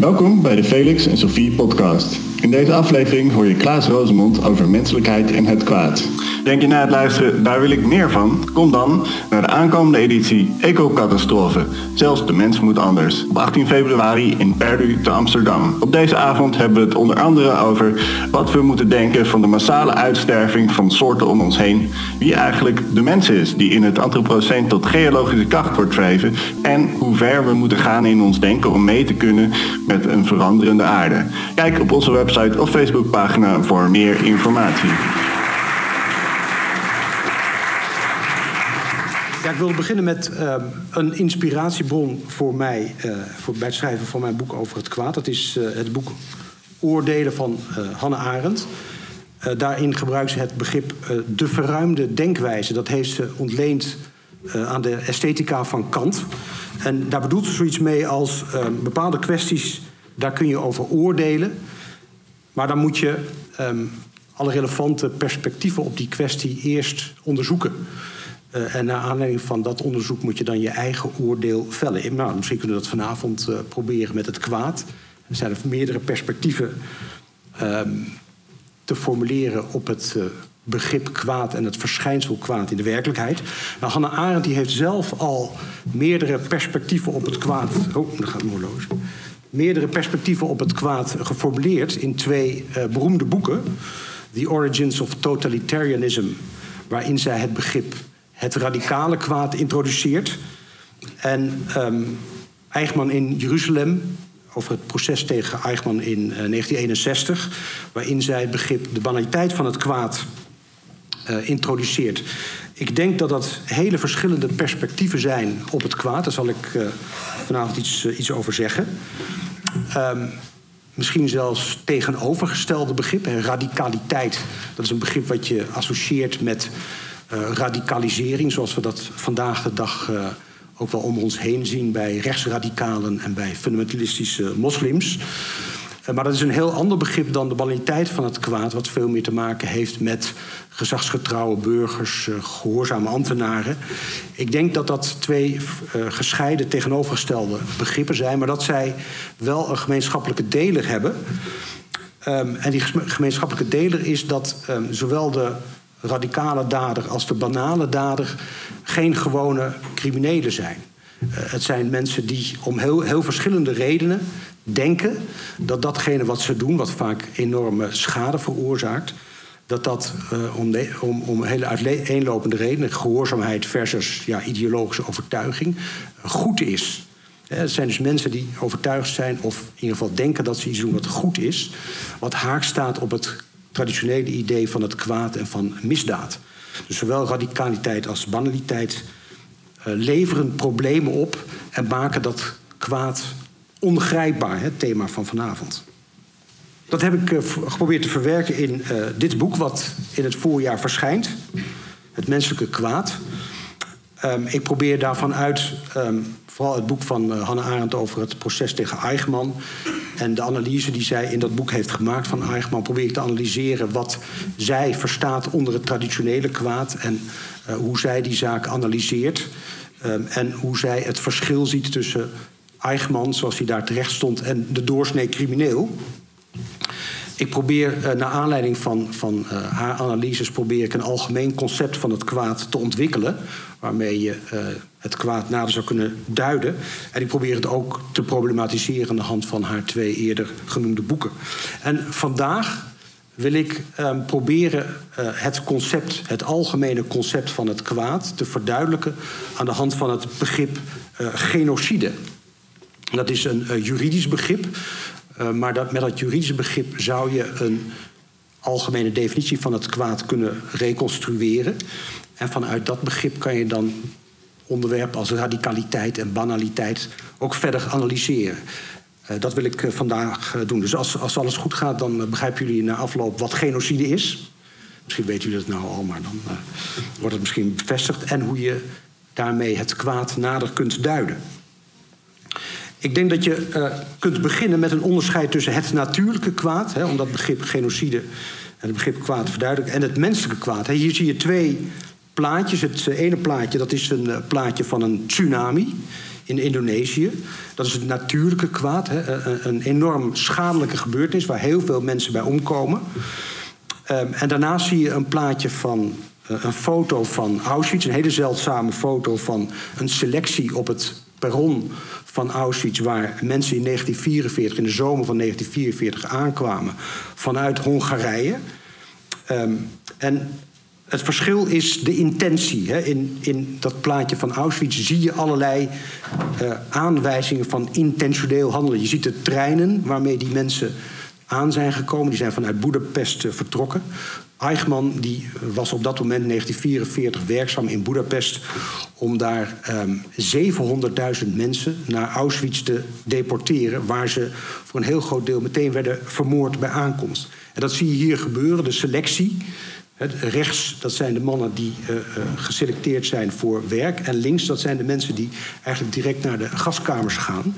Welkom bij de Felix en Sophie podcast. In deze aflevering hoor je Klaas Rosemond over menselijkheid en het kwaad. Denk je na het luisteren, daar wil ik meer van? Kom dan naar de aankomende editie Ecocatastrofe. Zelfs de mens moet anders. Op 18 februari in Perdu te Amsterdam. Op deze avond hebben we het onder andere over wat we moeten denken van de massale uitsterving van soorten om ons heen. Wie eigenlijk de mens is die in het antropoceen tot geologische kracht wordt drijven. En hoe ver we moeten gaan in ons denken om mee te kunnen met een veranderende aarde. Kijk op onze website of Facebookpagina voor meer informatie. Ik wil beginnen met ehm, een inspiratiebron voor mij uh, voor, bij het schrijven van mijn boek over het kwaad. Dat is uh, het boek Oordelen van uh, Hannah Arendt. daarin gebruikt ze het begrip de verruimde denkwijze. Dat heeft ze ontleend aan de esthetica van Kant. En daar bedoelt ze zoiets mee als ehm, bepaalde kwesties, daar kun je over oordelen. Maar dan moet je um, alle relevante perspectieven op die kwestie eerst onderzoeken. Uh, en naar aanleiding van dat onderzoek moet je dan je eigen oordeel vellen. Nou, misschien kunnen we dat vanavond uh, proberen met het kwaad. Er zijn er meerdere perspectieven um, te formuleren op het uh, begrip kwaad en het verschijnsel kwaad in de werkelijkheid. Nou, Hannah Arendt die heeft zelf al meerdere perspectieven op het kwaad. Oh, daar gaat horloge. Meerdere perspectieven op het kwaad geformuleerd in twee beroemde boeken: The Origins of Totalitarianism, waarin zij het begrip het radicale kwaad introduceert. En um, Eichmann in Jeruzalem, over het proces tegen Eichmann in uh, 1961, waarin zij het begrip de banaliteit van het kwaad uh, introduceert. Ik denk dat dat hele verschillende perspectieven zijn op het kwaad. Daar zal ik uh, vanavond iets, iets over zeggen. Um, misschien zelfs tegenovergestelde begrippen. Radicaliteit, dat is een begrip wat je associeert met uh, radicalisering, zoals we dat vandaag de dag ook wel om ons heen zien bij rechtsradicalen en bij fundamentalistische moslims. Uh, maar dat is een heel ander begrip dan de banaliteit van het kwaad, wat veel meer te maken heeft met gezagsgetrouwe burgers, gehoorzame ambtenaren. Ik denk dat dat twee gescheiden tegenovergestelde begrippen zijn, maar dat zij wel een gemeenschappelijke deler hebben. Um, en die gemeenschappelijke deler is dat um, zowel de radicale dader als de banale dader geen gewone criminelen zijn. Het zijn mensen die om heel, heel verschillende redenen denken dat datgene wat ze doen, wat vaak enorme schade veroorzaakt, dat dat uh, om, om, om hele uiteenlopende redenen, gehoorzaamheid versus ja, ideologische overtuiging, goed is. Het zijn dus mensen die overtuigd zijn, of in ieder geval denken dat ze iets doen wat goed is, wat haak staat op het traditionele idee van het kwaad en van misdaad. Dus zowel radicaliteit als banaliteit leveren problemen op en maken dat kwaad ongrijpbaar, het thema van vanavond. Dat heb ik uh, geprobeerd te verwerken in uh, dit boek, wat in het voorjaar verschijnt: Het menselijke kwaad. Um, ik probeer daarvan uit, um, vooral het boek van Hannah Arendt over het proces tegen Eichmann en de analyse die zij in dat boek heeft gemaakt van Eichmann probeer ik te analyseren wat zij verstaat onder het traditionele kwaad en uh, hoe zij die zaak analyseert. Um, en hoe zij het verschil ziet tussen Eichmann, zoals hij daar terecht stond, en de doorsnee crimineel. Ik probeer uh, naar aanleiding van, van uh, haar analyses probeer ik een algemeen concept van het kwaad te ontwikkelen, waarmee je uh, het kwaad nader zou kunnen duiden. En ik probeer het ook te problematiseren aan de hand van haar twee eerder genoemde boeken. En vandaag wil ik um, proberen het concept, het algemene concept van het kwaad te verduidelijken aan de hand van het begrip genocide. Dat is een uh, juridisch begrip, maar dat, met dat juridische begrip zou je een algemene definitie van het kwaad kunnen reconstrueren. En vanuit dat begrip kan je dan onderwerpen als radicaliteit en banaliteit ook verder analyseren. Uh, dat wil ik vandaag doen. Dus als, als alles goed gaat, dan begrijpen jullie na afloop wat genocide is. Misschien weten jullie dat nou al, maar dan wordt het misschien bevestigd. En hoe je daarmee het kwaad nader kunt duiden. Ik denk dat je kunt beginnen met een onderscheid tussen het natuurlijke kwaad, hè, om dat begrip genocide en het begrip kwaad te verduidelijken, en het menselijke kwaad. Hè. Hier zie je twee plaatjes. Het ene plaatje dat is een plaatje van een tsunami in Indonesië. Dat is het natuurlijke kwaad. Hè? Een enorm schadelijke gebeurtenis waar heel veel mensen bij omkomen. Ehm, en daarnaast zie je een plaatje van eh, een foto van Auschwitz, een hele zeldzame foto van een selectie op het perron van Auschwitz, waar mensen in 1944, in de zomer van 1944, aankwamen vanuit Hongarije. Ehm, en het verschil is de intentie. Hè. In, in dat plaatje van Auschwitz zie je allerlei uh, aanwijzingen van intentioneel handelen. Je ziet de treinen waarmee die mensen aan zijn gekomen. Die zijn vanuit Boedapest uh, vertrokken. Eichmann die was op dat moment 1944 werkzaam in Boedapest om daar um, ehm, 700.000 mensen naar Auschwitz te deporteren, waar ze voor een heel groot deel meteen werden vermoord bij aankomst. En dat zie je hier gebeuren, de selectie. rechts, dat zijn de mannen die uh, uh, geselecteerd zijn voor werk. En links, dat zijn de mensen die eigenlijk direct naar de gaskamers gaan.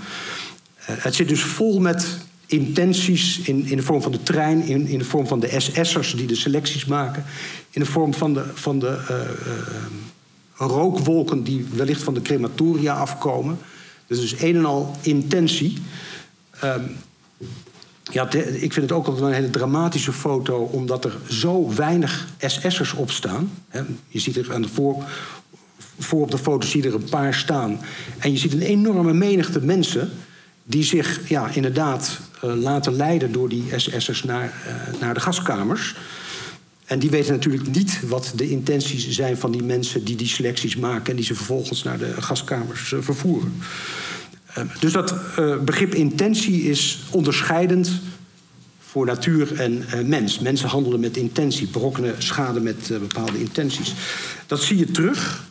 Het zit dus vol met intenties in, in de vorm van de trein, in, in de vorm van de SS'ers die de selecties maken, in de vorm van de, van de uh, uh, rookwolken die wellicht van de crematoria afkomen. Dus is een en al intentie. Um, ja, ik vind het ook altijd een hele dramatische foto, omdat er zo weinig SS'ers op staan. Je ziet er aan de voor, voor op de foto zie je er een paar staan. En je ziet een enorme menigte mensen die zich ja, inderdaad uh, laten leiden door die SS'ers naar, uh, naar de gaskamers. En die weten natuurlijk niet wat de intenties zijn van die mensen die die selecties maken en die ze vervolgens naar de gaskamers uh, vervoeren. dus dat begrip intentie is onderscheidend voor natuur en mens. Mensen handelen met intentie, berokkenen schade met bepaalde intenties. Dat zie je terug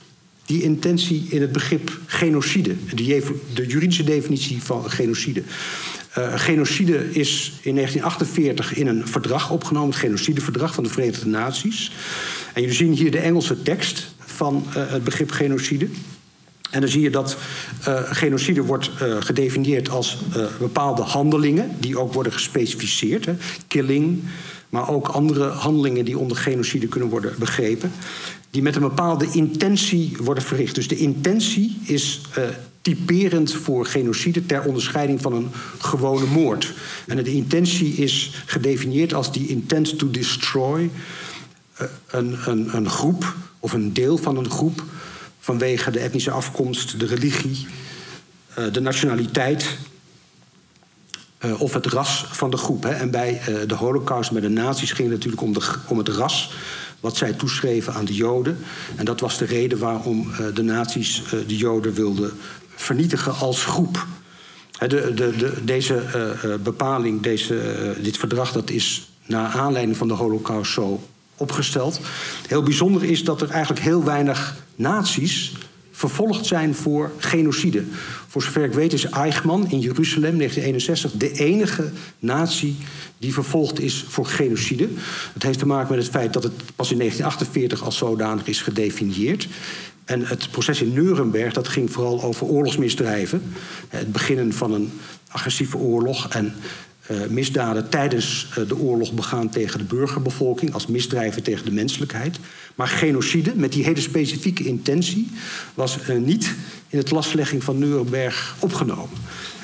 die intentie in het begrip genocide, de, juridische definitie van genocide. Uh, genocide is in 1948 in een verdrag opgenomen, het genocideverdrag van de Verenigde Naties. En jullie zien hier de Engelse tekst van uh, het begrip genocide. En dan zie je dat uh, genocide wordt gedefinieerd als bepaalde handelingen die ook worden gespecificeerd. Hè. Killing, maar ook andere handelingen die onder genocide kunnen worden begrepen die met een bepaalde intentie worden verricht. Dus de intentie is uh, typerend voor genocide ter onderscheiding van een gewone moord. En de intentie is gedefinieerd als die intent to destroy uh, een, een, een groep of een deel van een groep vanwege de etnische afkomst, de religie, uh, de nationaliteit uh, of het ras van de groep. Hè. En bij uh, de holocaust, bij de nazi's, ging het natuurlijk om, de, om het ras wat zij toeschreven aan de Joden. En dat was de reden waarom uh, de nazi's de Joden wilden vernietigen als groep. de, de, de, deze bepaling, deze, dit verdrag, dat is naar aanleiding van de Holocaust zo opgesteld. Heel bijzonder is dat er eigenlijk heel weinig nazi's vervolgd zijn voor genocide. Voor zover ik weet is Eichmann in Jeruzalem 1961 de enige nazi die vervolgd is voor genocide. Dat heeft te maken met het feit dat het pas in 1948 als zodanig is gedefinieerd. En het proces in Nuremberg dat ging vooral over oorlogsmisdrijven. Het beginnen van een agressieve oorlog en uh, misdaden tijdens uh, de oorlog begaan tegen de burgerbevolking als misdrijven tegen de menselijkheid. Maar genocide met die hele specifieke intentie was uh, niet in het lastlegging van Nuremberg opgenomen.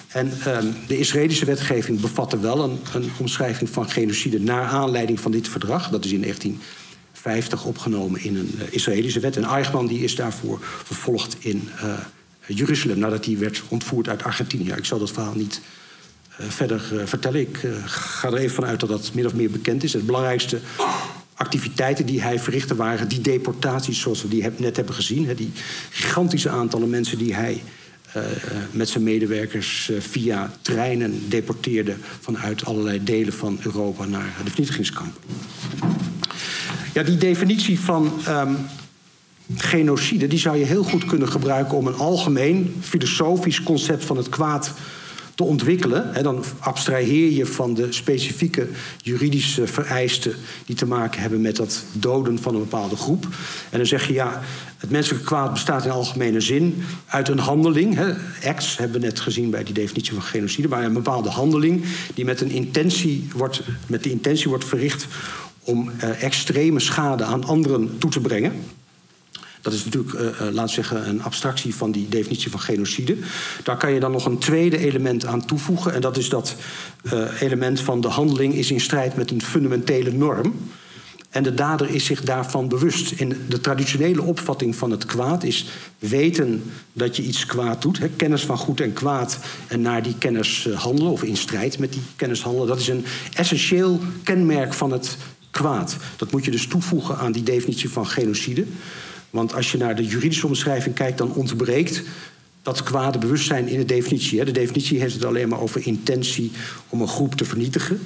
En um, de Israëlische wetgeving bevatte wel een, een, omschrijving van genocide naar aanleiding van dit verdrag. Dat is in 1950 opgenomen in een Israëlische wet. En Eichmann die is daarvoor vervolgd in Jeruzalem nadat hij werd ontvoerd uit Argentinië. Ik zal dat verhaal niet verder vertellen. Ik ga er even vanuit dat dat min of meer bekend is. Het belangrijkste activiteiten die hij verrichtte waren die deportaties zoals we die net hebben gezien. Die gigantische aantallen mensen die hij met zijn medewerkers via treinen deporteerde vanuit allerlei delen van Europa naar de vernietigingskampen. Ja, die definitie van um, genocide die zou je heel goed kunnen gebruiken om een algemeen filosofisch concept van het kwaad te ontwikkelen. En dan abstraheer je van de specifieke juridische vereisten die te maken hebben met dat doden van een bepaalde groep. En dan zeg je ja, het menselijke kwaad bestaat in algemene zin uit een handeling. Hè, acts hebben we net gezien bij die definitie van genocide, maar een bepaalde handeling die met een intentie wordt, met de intentie wordt verricht om uh, extreme schade aan anderen toe te brengen. Dat is natuurlijk, uh, we zeggen, een abstractie van die definitie van genocide. Daar kan je dan nog een tweede element aan toevoegen. En dat is dat uh, element van de handeling is in strijd met een fundamentele norm. En de dader is zich daarvan bewust. In de traditionele opvatting van het kwaad is weten dat je iets kwaad doet. Hè, kennis van goed en kwaad en naar die kennis handelen of in strijd met die kennis handelen. Dat is een essentieel kenmerk van het kwaad. Dat moet je dus toevoegen aan die definitie van genocide. Want als je naar de juridische omschrijving kijkt, dan ontbreekt dat kwade bewustzijn in de definitie. De definitie heeft het alleen maar over intentie om een groep te vernietigen.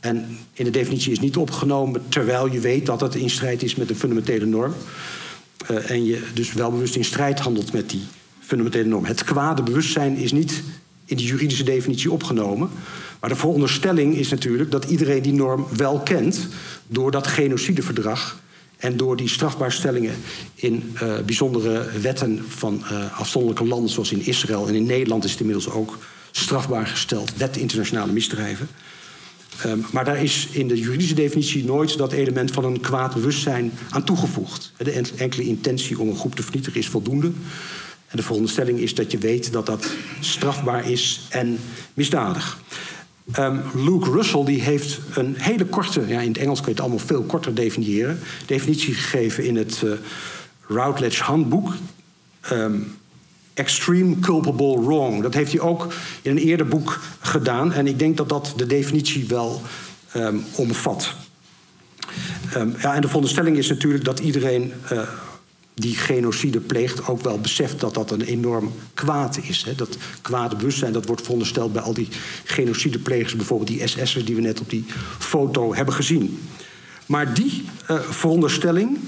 En in de definitie is niet opgenomen terwijl je weet dat het in strijd is met een fundamentele norm. Uh, en je dus wel bewust in strijd handelt met die fundamentele norm. Het kwade bewustzijn is niet in die juridische definitie opgenomen. Maar de veronderstelling is natuurlijk dat iedereen die norm wel kent door dat genocideverdrag en door die strafbaarstellingen in uh, bijzondere wetten van uh, afzonderlijke landen, zoals in Israël en in Nederland is het inmiddels ook strafbaar gesteld, wet internationale misdrijven. Um, maar daar is in de juridische definitie nooit dat element van een kwaad bewustzijn aan toegevoegd. De enkele intentie om een groep te vernietigen is voldoende. En de veronderstelling is dat je weet dat dat strafbaar is en misdadig. Um, Luke Russell die heeft een hele korte, ja, in het Engels kun je het allemaal veel korter definiëren, definitie gegeven in het uh, Routledge handboek. Um, extreme culpable wrong. Dat heeft hij ook in een eerder boek gedaan. En ik denk dat dat de definitie wel um, omvat. Ja, en de veronderstelling is natuurlijk dat iedereen uh, die genocide pleegt ook wel beseft dat dat een enorm kwaad is. Hè. Dat kwade bewustzijn dat wordt verondersteld bij al die genocideplegers, bijvoorbeeld die SS'ers die we net op die foto hebben gezien. Maar die uh, veronderstelling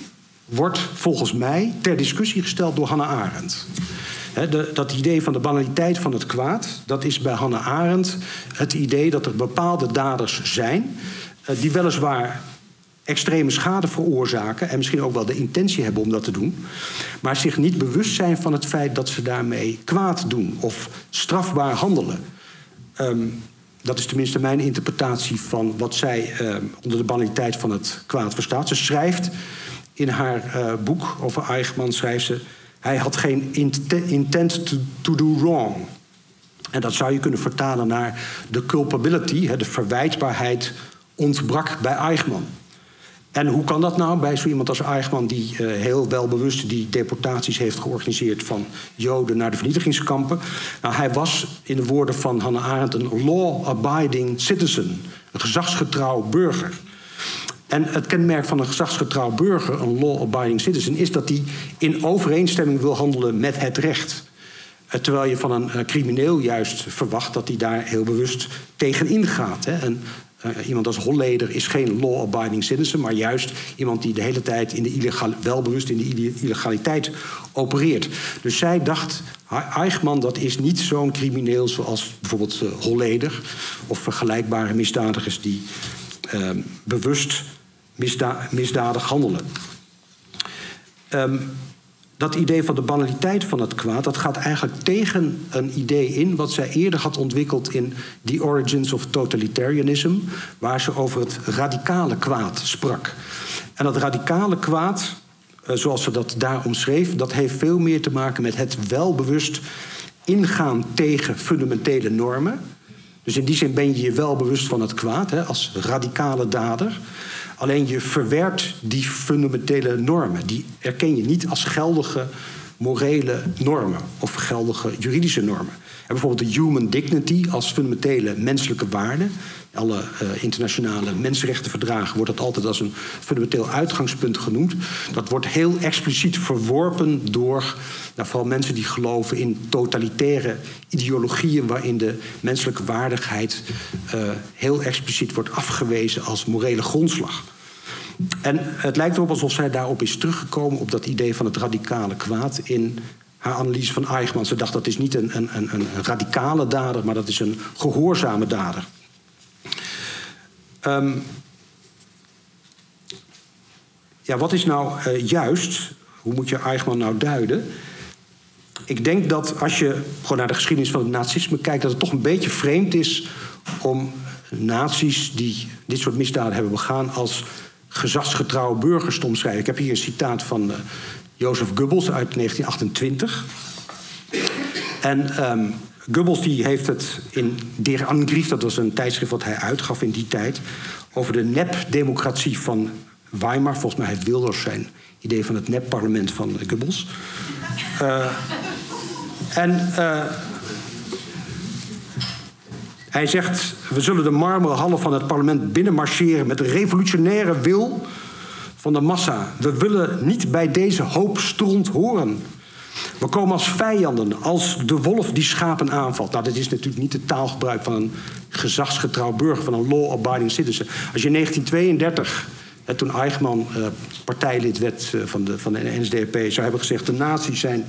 wordt volgens mij ter discussie gesteld door Hannah Arendt. De, dat idee van de banaliteit van het kwaad, dat is bij Hannah Arendt het idee dat er bepaalde daders zijn, uh, die weliswaar extreme schade veroorzaken en misschien ook wel de intentie hebben om dat te doen, maar zich niet bewust zijn van het feit dat ze daarmee kwaad doen of strafbaar handelen. Um, dat is tenminste mijn interpretatie van wat zij uh, onder de banaliteit van het kwaad verstaat. Ze schrijft in haar uh, boek over Eichmann, schrijft ze... hij had geen intent to, to do wrong. En dat zou je kunnen vertalen naar de culpability, de verwijtbaarheid, ontbrak bij Eichmann. En hoe kan dat nou bij zo iemand als Eichmann, die uh, heel welbewust die deportaties heeft georganiseerd van Joden naar de vernietigingskampen? Nou, hij was, in de woorden van Hannah Arendt, een law-abiding citizen, een gezagsgetrouw burger. En het kenmerk van een gezagsgetrouw burger, een law-abiding citizen, is dat hij in overeenstemming wil handelen met het recht. Uh, terwijl je van een uh, crimineel juist verwacht dat hij daar heel bewust tegen ingaat. En uh, iemand als Holleder is geen law-abiding citizen, maar juist iemand die de hele tijd in de illegal, welbewust in de illegaliteit opereert. Dus zij dacht, Eichmann dat is niet zo'n crimineel zoals bijvoorbeeld uh, Holleder of vergelijkbare misdadigers die uh, bewust misda misdadig handelen. Um, dat idee van de banaliteit van het kwaad, dat gaat eigenlijk tegen een idee in wat zij eerder had ontwikkeld in The Origins of Totalitarianism, waar ze over het radicale kwaad sprak. En dat radicale kwaad, eh, zoals ze dat daar omschreef, dat heeft veel meer te maken met het welbewust ingaan tegen fundamentele normen. Dus in die zin ben je je wel bewust van het kwaad hè, als radicale dader. Alleen je verwerpt die fundamentele normen. Die erken je niet als geldige morele normen of geldige juridische normen. En bijvoorbeeld de human dignity als fundamentele menselijke waarde. Alle uh, internationale mensenrechtenverdragen wordt dat altijd als een fundamenteel uitgangspunt genoemd. Dat wordt heel expliciet verworpen door nou, vooral mensen die geloven in totalitaire ideologieën waarin de menselijke waardigheid uh, heel expliciet wordt afgewezen als morele grondslag. En het lijkt erop alsof zij daarop is teruggekomen op dat idee van het radicale kwaad in haar analyse van Eichmann. Ze dacht dat is niet een, een, een, een radicale dader, maar dat is een gehoorzame dader. Um, ja, wat is nou uh, juist? Hoe moet je Eichmann nou duiden? Ik denk dat als je gewoon naar de geschiedenis van het nazisme kijkt, dat het toch een beetje vreemd is om nazi's die dit soort misdaden hebben begaan als gezagsgetrouwe burgers te omschrijven. Ik heb hier een citaat van uh, Jozef Goebbels uit 1928. En um, Goebbels die heeft het in Der Angriff, dat was een tijdschrift wat hij uitgaf in die tijd, over de nep-democratie van Weimar. Volgens mij heeft Wilders zijn idee van het nep-parlement van Goebbels. Uh, en uh, hij zegt: We zullen de marmeren hallen van het parlement binnenmarcheren met de revolutionaire wil van de massa. We willen niet bij deze hoop stront horen. We komen als vijanden, als de wolf die schapen aanvalt. Nou, dat is natuurlijk niet het taalgebruik van een gezagsgetrouw burger, van een law-abiding citizen. Als je in 1932, toen Eichmann eh, partijlid werd eh, van, de, van de NSDAP, zou hebben gezegd: de nazi's zijn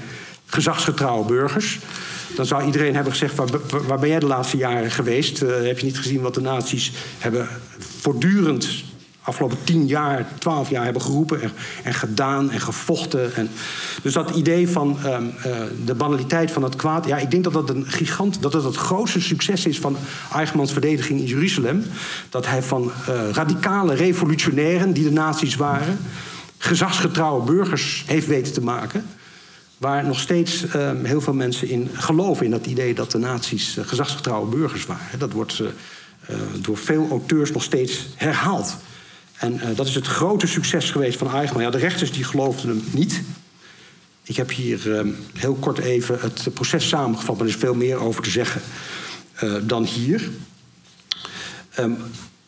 gezagsgetrouwe burgers. Dan zou iedereen hebben gezegd: waar, waar ben jij de laatste jaren geweest? Uh, heb je niet gezien wat de nazi's hebben voortdurend afgelopen tien jaar, twaalf jaar hebben geroepen en, en, gedaan en gevochten. En, dus dat idee van um, uh, de banaliteit van het kwaad. Ja, ik denk dat dat een gigant, dat het het grootste succes is van Eichmanns verdediging in Jeruzalem. Dat hij van uh, radicale revolutionairen, die de nazi's waren, gezagsgetrouwe burgers heeft weten te maken. Waar nog steeds uh, heel veel mensen in geloven in dat idee dat de nazi's uh, gezagsgetrouwe burgers waren. Dat wordt uh, door veel auteurs nog steeds herhaald. En dat is het grote succes geweest van Eichmann. Ja, de rechters die geloofden hem niet. Ik heb hier ehm, heel kort even het proces samengevat, maar er is veel meer over te zeggen dan hier. Um,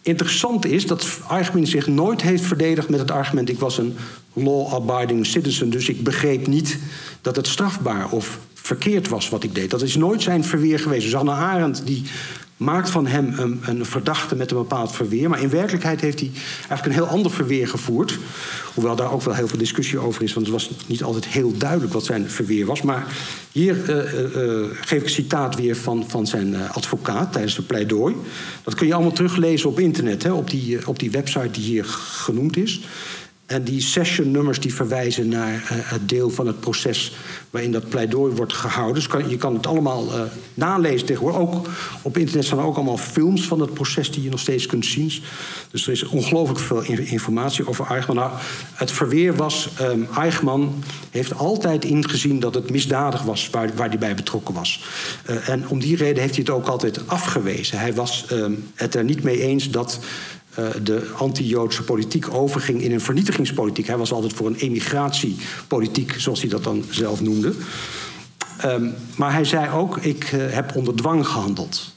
interessant is dat Eichmann zich nooit heeft verdedigd met het argument: ik was een law-abiding citizen, dus ik begreep niet dat het strafbaar of verkeerd was wat ik deed. Dat is nooit zijn verweer geweest. Dus Anne Arendt die maakt van hem een, verdachte met een bepaald verweer. Maar in werkelijkheid heeft hij eigenlijk een heel ander verweer gevoerd. Hoewel daar ook wel heel veel discussie over is, want het was niet altijd heel duidelijk wat zijn verweer was. Maar hier uh, uh, geef ik een citaat weer van, van zijn advocaat tijdens de pleidooi. Dat kun je allemaal teruglezen op internet, hè, op, die, op die website die hier genoemd is. En die sessionnummers die verwijzen naar uh, het deel van het proces waarin dat pleidooi wordt gehouden. Dus kan, je kan het allemaal uh, nalezen tegenwoordig. Ook op internet staan ook allemaal films van het proces die je nog steeds kunt zien. Dus er is ongelooflijk veel informatie over Eichmann. Nou, het verweer was, um, Eichmann heeft altijd ingezien dat het misdadig was waar, waar hij bij betrokken was. Uh, en om die reden heeft hij het ook altijd afgewezen. Hij was um, het er niet mee eens dat de anti-Joodse politiek overging in een vernietigingspolitiek. Hij was altijd voor een emigratiepolitiek, zoals hij dat dan zelf noemde. Um, maar hij zei ook: Ik uh, heb onder dwang gehandeld.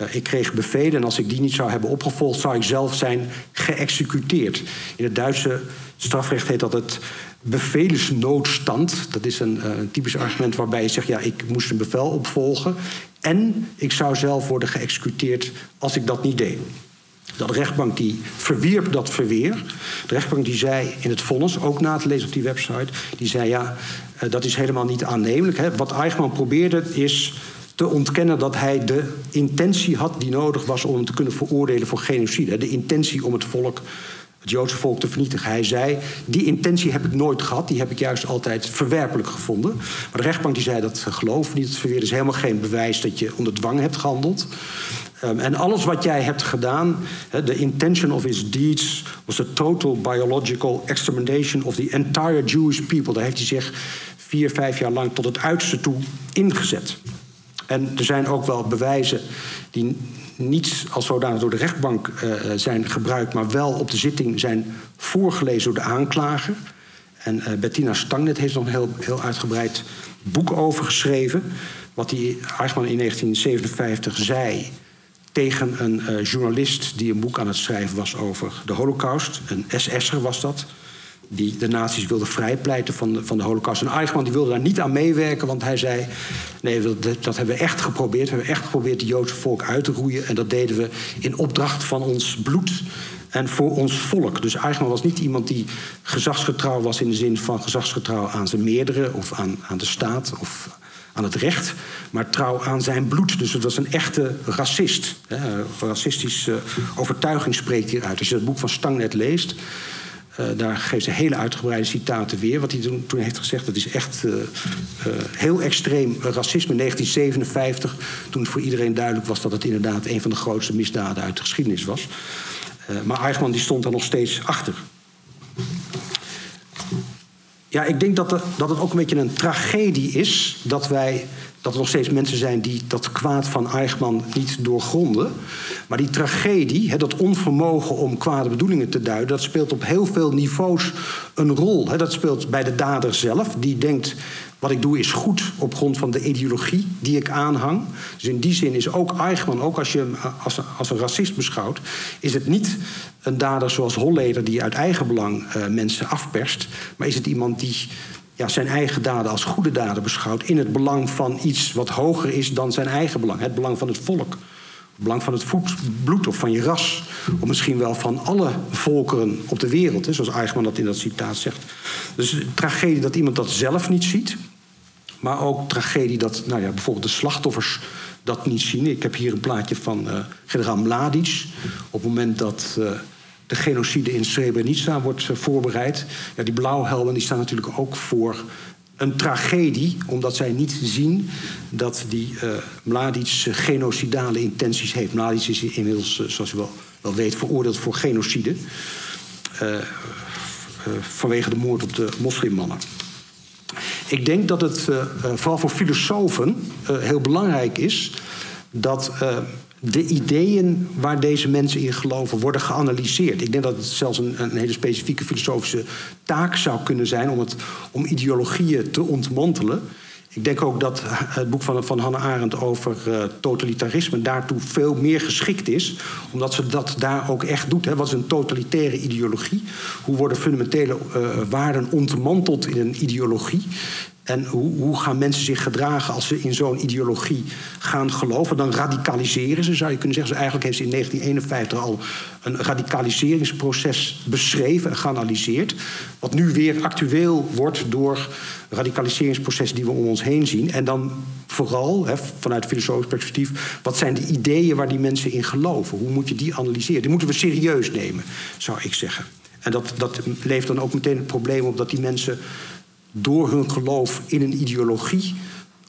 Uh, ik kreeg bevelen en als ik die niet zou hebben opgevolgd, zou ik zelf zijn geëxecuteerd. In het Duitse strafrecht heet dat het bevelensnoodstand. Dat is een, een typisch argument waarbij je zegt: ja, ik moest een bevel opvolgen. En ik zou zelf worden geëxecuteerd als ik dat niet deed. De rechtbank die verwierp dat verweer. De rechtbank die zei in het vonnis, ook na te lezen op die website... die zei ja, uh, dat is helemaal niet aannemelijk. Hè. Wat Eichmann probeerde is te ontkennen dat hij de intentie had die nodig was... om hem te kunnen veroordelen voor genocide. De intentie om het volk het Joodse volk te vernietigen. Hij zei, die intentie heb ik nooit gehad. Die heb ik juist altijd verwerpelijk gevonden. Maar de rechtbank die zei, dat geloof niet. Het verweer is helemaal geen bewijs dat je onder dwang hebt gehandeld. Um, en alles wat jij hebt gedaan, the intention of his deeds was a total biological extermination of the entire Jewish people. Daar heeft hij zich vier, vijf jaar lang tot het uiterste toe ingezet. En er zijn ook wel bewijzen die niet als zodanig door de rechtbank uh, zijn gebruikt, maar wel op de zitting zijn voorgelezen door de aanklager. En uh, Bettina Stangnet heeft nog een heel, heel uitgebreid boek over geschreven. Wat hij Eichmann in 1957 zei tegen een uh, journalist die een boek aan het schrijven was over de Holocaust. Een SS'er was dat. Die de nazi's wilde vrijpleiten van de, van de Holocaust. En Eichmann die wilde daar niet aan meewerken, want hij zei: Nee, dat, dat hebben we echt geprobeerd. We hebben echt geprobeerd het Joodse volk uit te roeien. En dat deden we in opdracht van ons bloed en voor ons volk. Dus Eichmann was niet iemand die gezagsgetrouw was in de zin van gezagsgetrouw aan zijn meerdere of aan, aan de staat of aan het recht, maar trouw aan zijn bloed. Dus het was een echte racist. Hè. Racistische overtuiging spreekt hieruit. Als je het boek van Stangnet leest, uh, daar geeft ze hele uitgebreide citaten weer. Wat hij toen, heeft gezegd, dat is echt uh, uh, heel extreem racisme. In 1957, toen het voor iedereen duidelijk was dat het inderdaad een van de grootste misdaden uit de geschiedenis was. maar Eichmann die stond daar nog steeds achter. Ja, ik denk dat, er, dat het ook een beetje een tragedie is dat wij dat er nog steeds mensen zijn die dat kwaad van Eichmann niet doorgronden. Maar die tragedie, dat onvermogen om kwade bedoelingen te duiden, dat speelt op heel veel niveaus een rol. Dat speelt bij de dader zelf, die denkt. Wat ik doe is goed op grond van de ideologie die ik aanhang. Dus in die zin is ook Eichmann, ook als je hem als, als een racist beschouwt, is het niet een dader zoals Holleder die uit eigen belang uh, mensen afperst. Maar is het iemand die ja, zijn eigen daden als goede daden beschouwt. in het belang van iets wat hoger is dan zijn eigen belang. Het belang van het volk. Het belang van het bloed of van je ras. Of misschien wel van alle volkeren op de wereld. Hè, zoals Eichmann dat in dat citaat zegt. Dus tragedie dat iemand dat zelf niet ziet. Maar ook tragedie dat nou ja, bijvoorbeeld de slachtoffers dat niet zien. Ik heb hier een plaatje van uh, generaal Mladic. Op het moment dat. Uh, de genocide in Srebrenica wordt eh, voorbereid. Ja, die blauwhelmen die staan natuurlijk ook voor een tragedie, omdat zij niet zien dat die uh, Mladic genocidale intenties heeft. Mladic is inmiddels, uh, zoals u wel, wel weet, veroordeeld voor genocide. Vanwege de moord op de moslimmannen. Ik denk dat het vooral voor filosofen heel belangrijk is dat de ideeën waar deze mensen in geloven worden geanalyseerd. Ik denk dat het zelfs een, een, hele specifieke filosofische taak zou kunnen zijn om, het, om ideologieën te ontmantelen. Ik denk ook dat het boek van, van Hannah Arendt over uh, totalitarisme daartoe veel meer geschikt is, omdat ze dat daar ook echt doet. Hè. Wat is een totalitaire ideologie? Hoe worden fundamentele uh, waarden ontmanteld in een ideologie? En hoe, gaan mensen zich gedragen als ze in zo'n ideologie gaan geloven? Dan radicaliseren ze, zou je kunnen zeggen. Dus eigenlijk heeft ze in 1951 al een radicaliseringsproces beschreven en geanalyseerd. Wat nu weer actueel wordt door radicaliseringsprocessen die we om ons heen zien. En dan vooral, hè, vanuit filosofisch perspectief, wat zijn de ideeën waar die mensen in geloven? Hoe moet je die analyseren? Die moeten we serieus nemen, zou ik zeggen. En dat, dat levert dan ook meteen het probleem op dat die mensen door hun geloof in een ideologie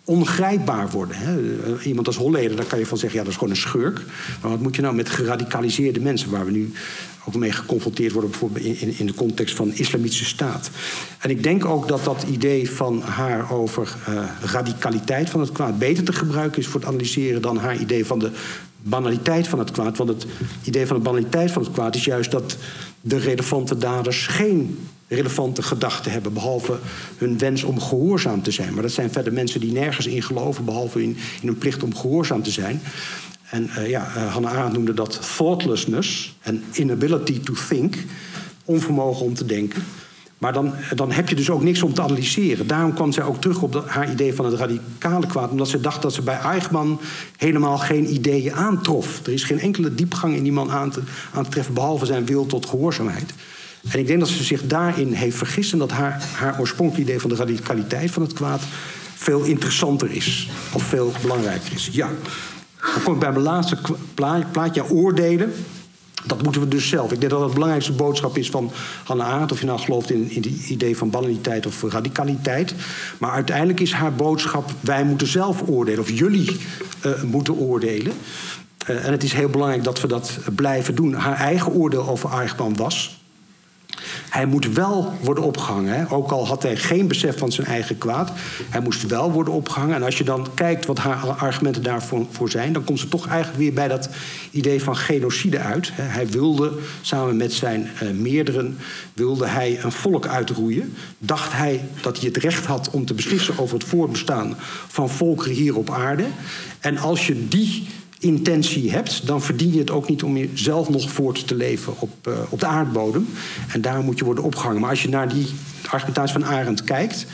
ongrijpbaar worden. Hè. Iemand als Holleder, daar kan je van zeggen, ja, dat is gewoon een schurk. Maar wat moet je nou met geradicaliseerde mensen, waar we nu ook mee geconfronteerd worden, bijvoorbeeld in, in de context van islamitische staat. En ik denk ook dat dat idee van haar over uh, radicaliteit van het kwaad beter te gebruiken is voor het analyseren dan haar idee van de banaliteit van het kwaad. Want het idee van de banaliteit van het kwaad is juist dat de relevante daders geen relevante gedachten hebben, behalve hun wens om gehoorzaam te zijn. Maar dat zijn verder mensen die nergens in geloven, behalve in, in hun plicht om gehoorzaam te zijn. En uh, ja, uh, Hannah Arendt noemde dat thoughtlessness en inability to think, onvermogen om te denken. Maar dan, dan heb je dus ook niks om te analyseren. Daarom kwam zij ook terug op haar idee van het radicale kwaad. Omdat ze dacht dat ze bij Eichmann helemaal geen ideeën aantrof. Er is geen enkele diepgang in die man aan te, aan te treffen... behalve zijn wil tot gehoorzaamheid. En ik denk dat ze zich daarin heeft vergist... en dat haar, haar oorspronkelijke idee van de radicaliteit van het kwaad... veel interessanter is. Of veel belangrijker is. Ja. Dan kom ik bij mijn laatste plaatje, oordelen. Dat moeten we dus zelf. Ik denk dat dat belangrijkste boodschap is van Hannah Arendt... of je nou gelooft in, in het idee van banaliteit of radicaliteit. Maar uiteindelijk is haar boodschap... wij moeten zelf oordelen, of jullie uh, moeten oordelen. Uh, en het is heel belangrijk dat we dat blijven doen. Haar eigen oordeel over Eichmann was... Hij moet wel worden opgehangen. Hè? Ook al had hij geen besef van zijn eigen kwaad. Hij moest wel worden opgehangen. En als je dan kijkt wat haar argumenten daarvoor voor zijn... dan komt ze toch eigenlijk weer bij dat idee van genocide uit. Hij wilde samen met zijn uh, meerderen wilde hij een volk uitroeien. Dacht hij dat hij het recht had om te beslissen over het voortbestaan van volkeren hier op aarde. En als je die intentie hebt, dan verdien je het ook niet om jezelf nog voort te leven op, uh, op de aardbodem. En daar moet je worden opgehangen. Maar als je naar die argumentatie van Arendt kijkt,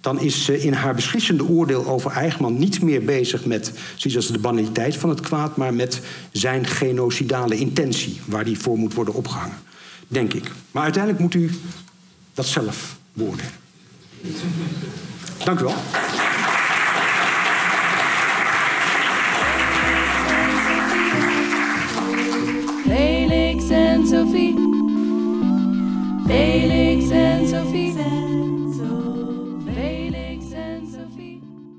dan is ze in haar beslissende oordeel over Eichmann niet meer bezig met zoiets de banaliteit van het kwaad, maar met zijn genocidale intentie, waar die voor moet worden opgehangen. Denk ik. Maar uiteindelijk moet u dat zelf beoordelen. Dank u wel. Sophie. Felix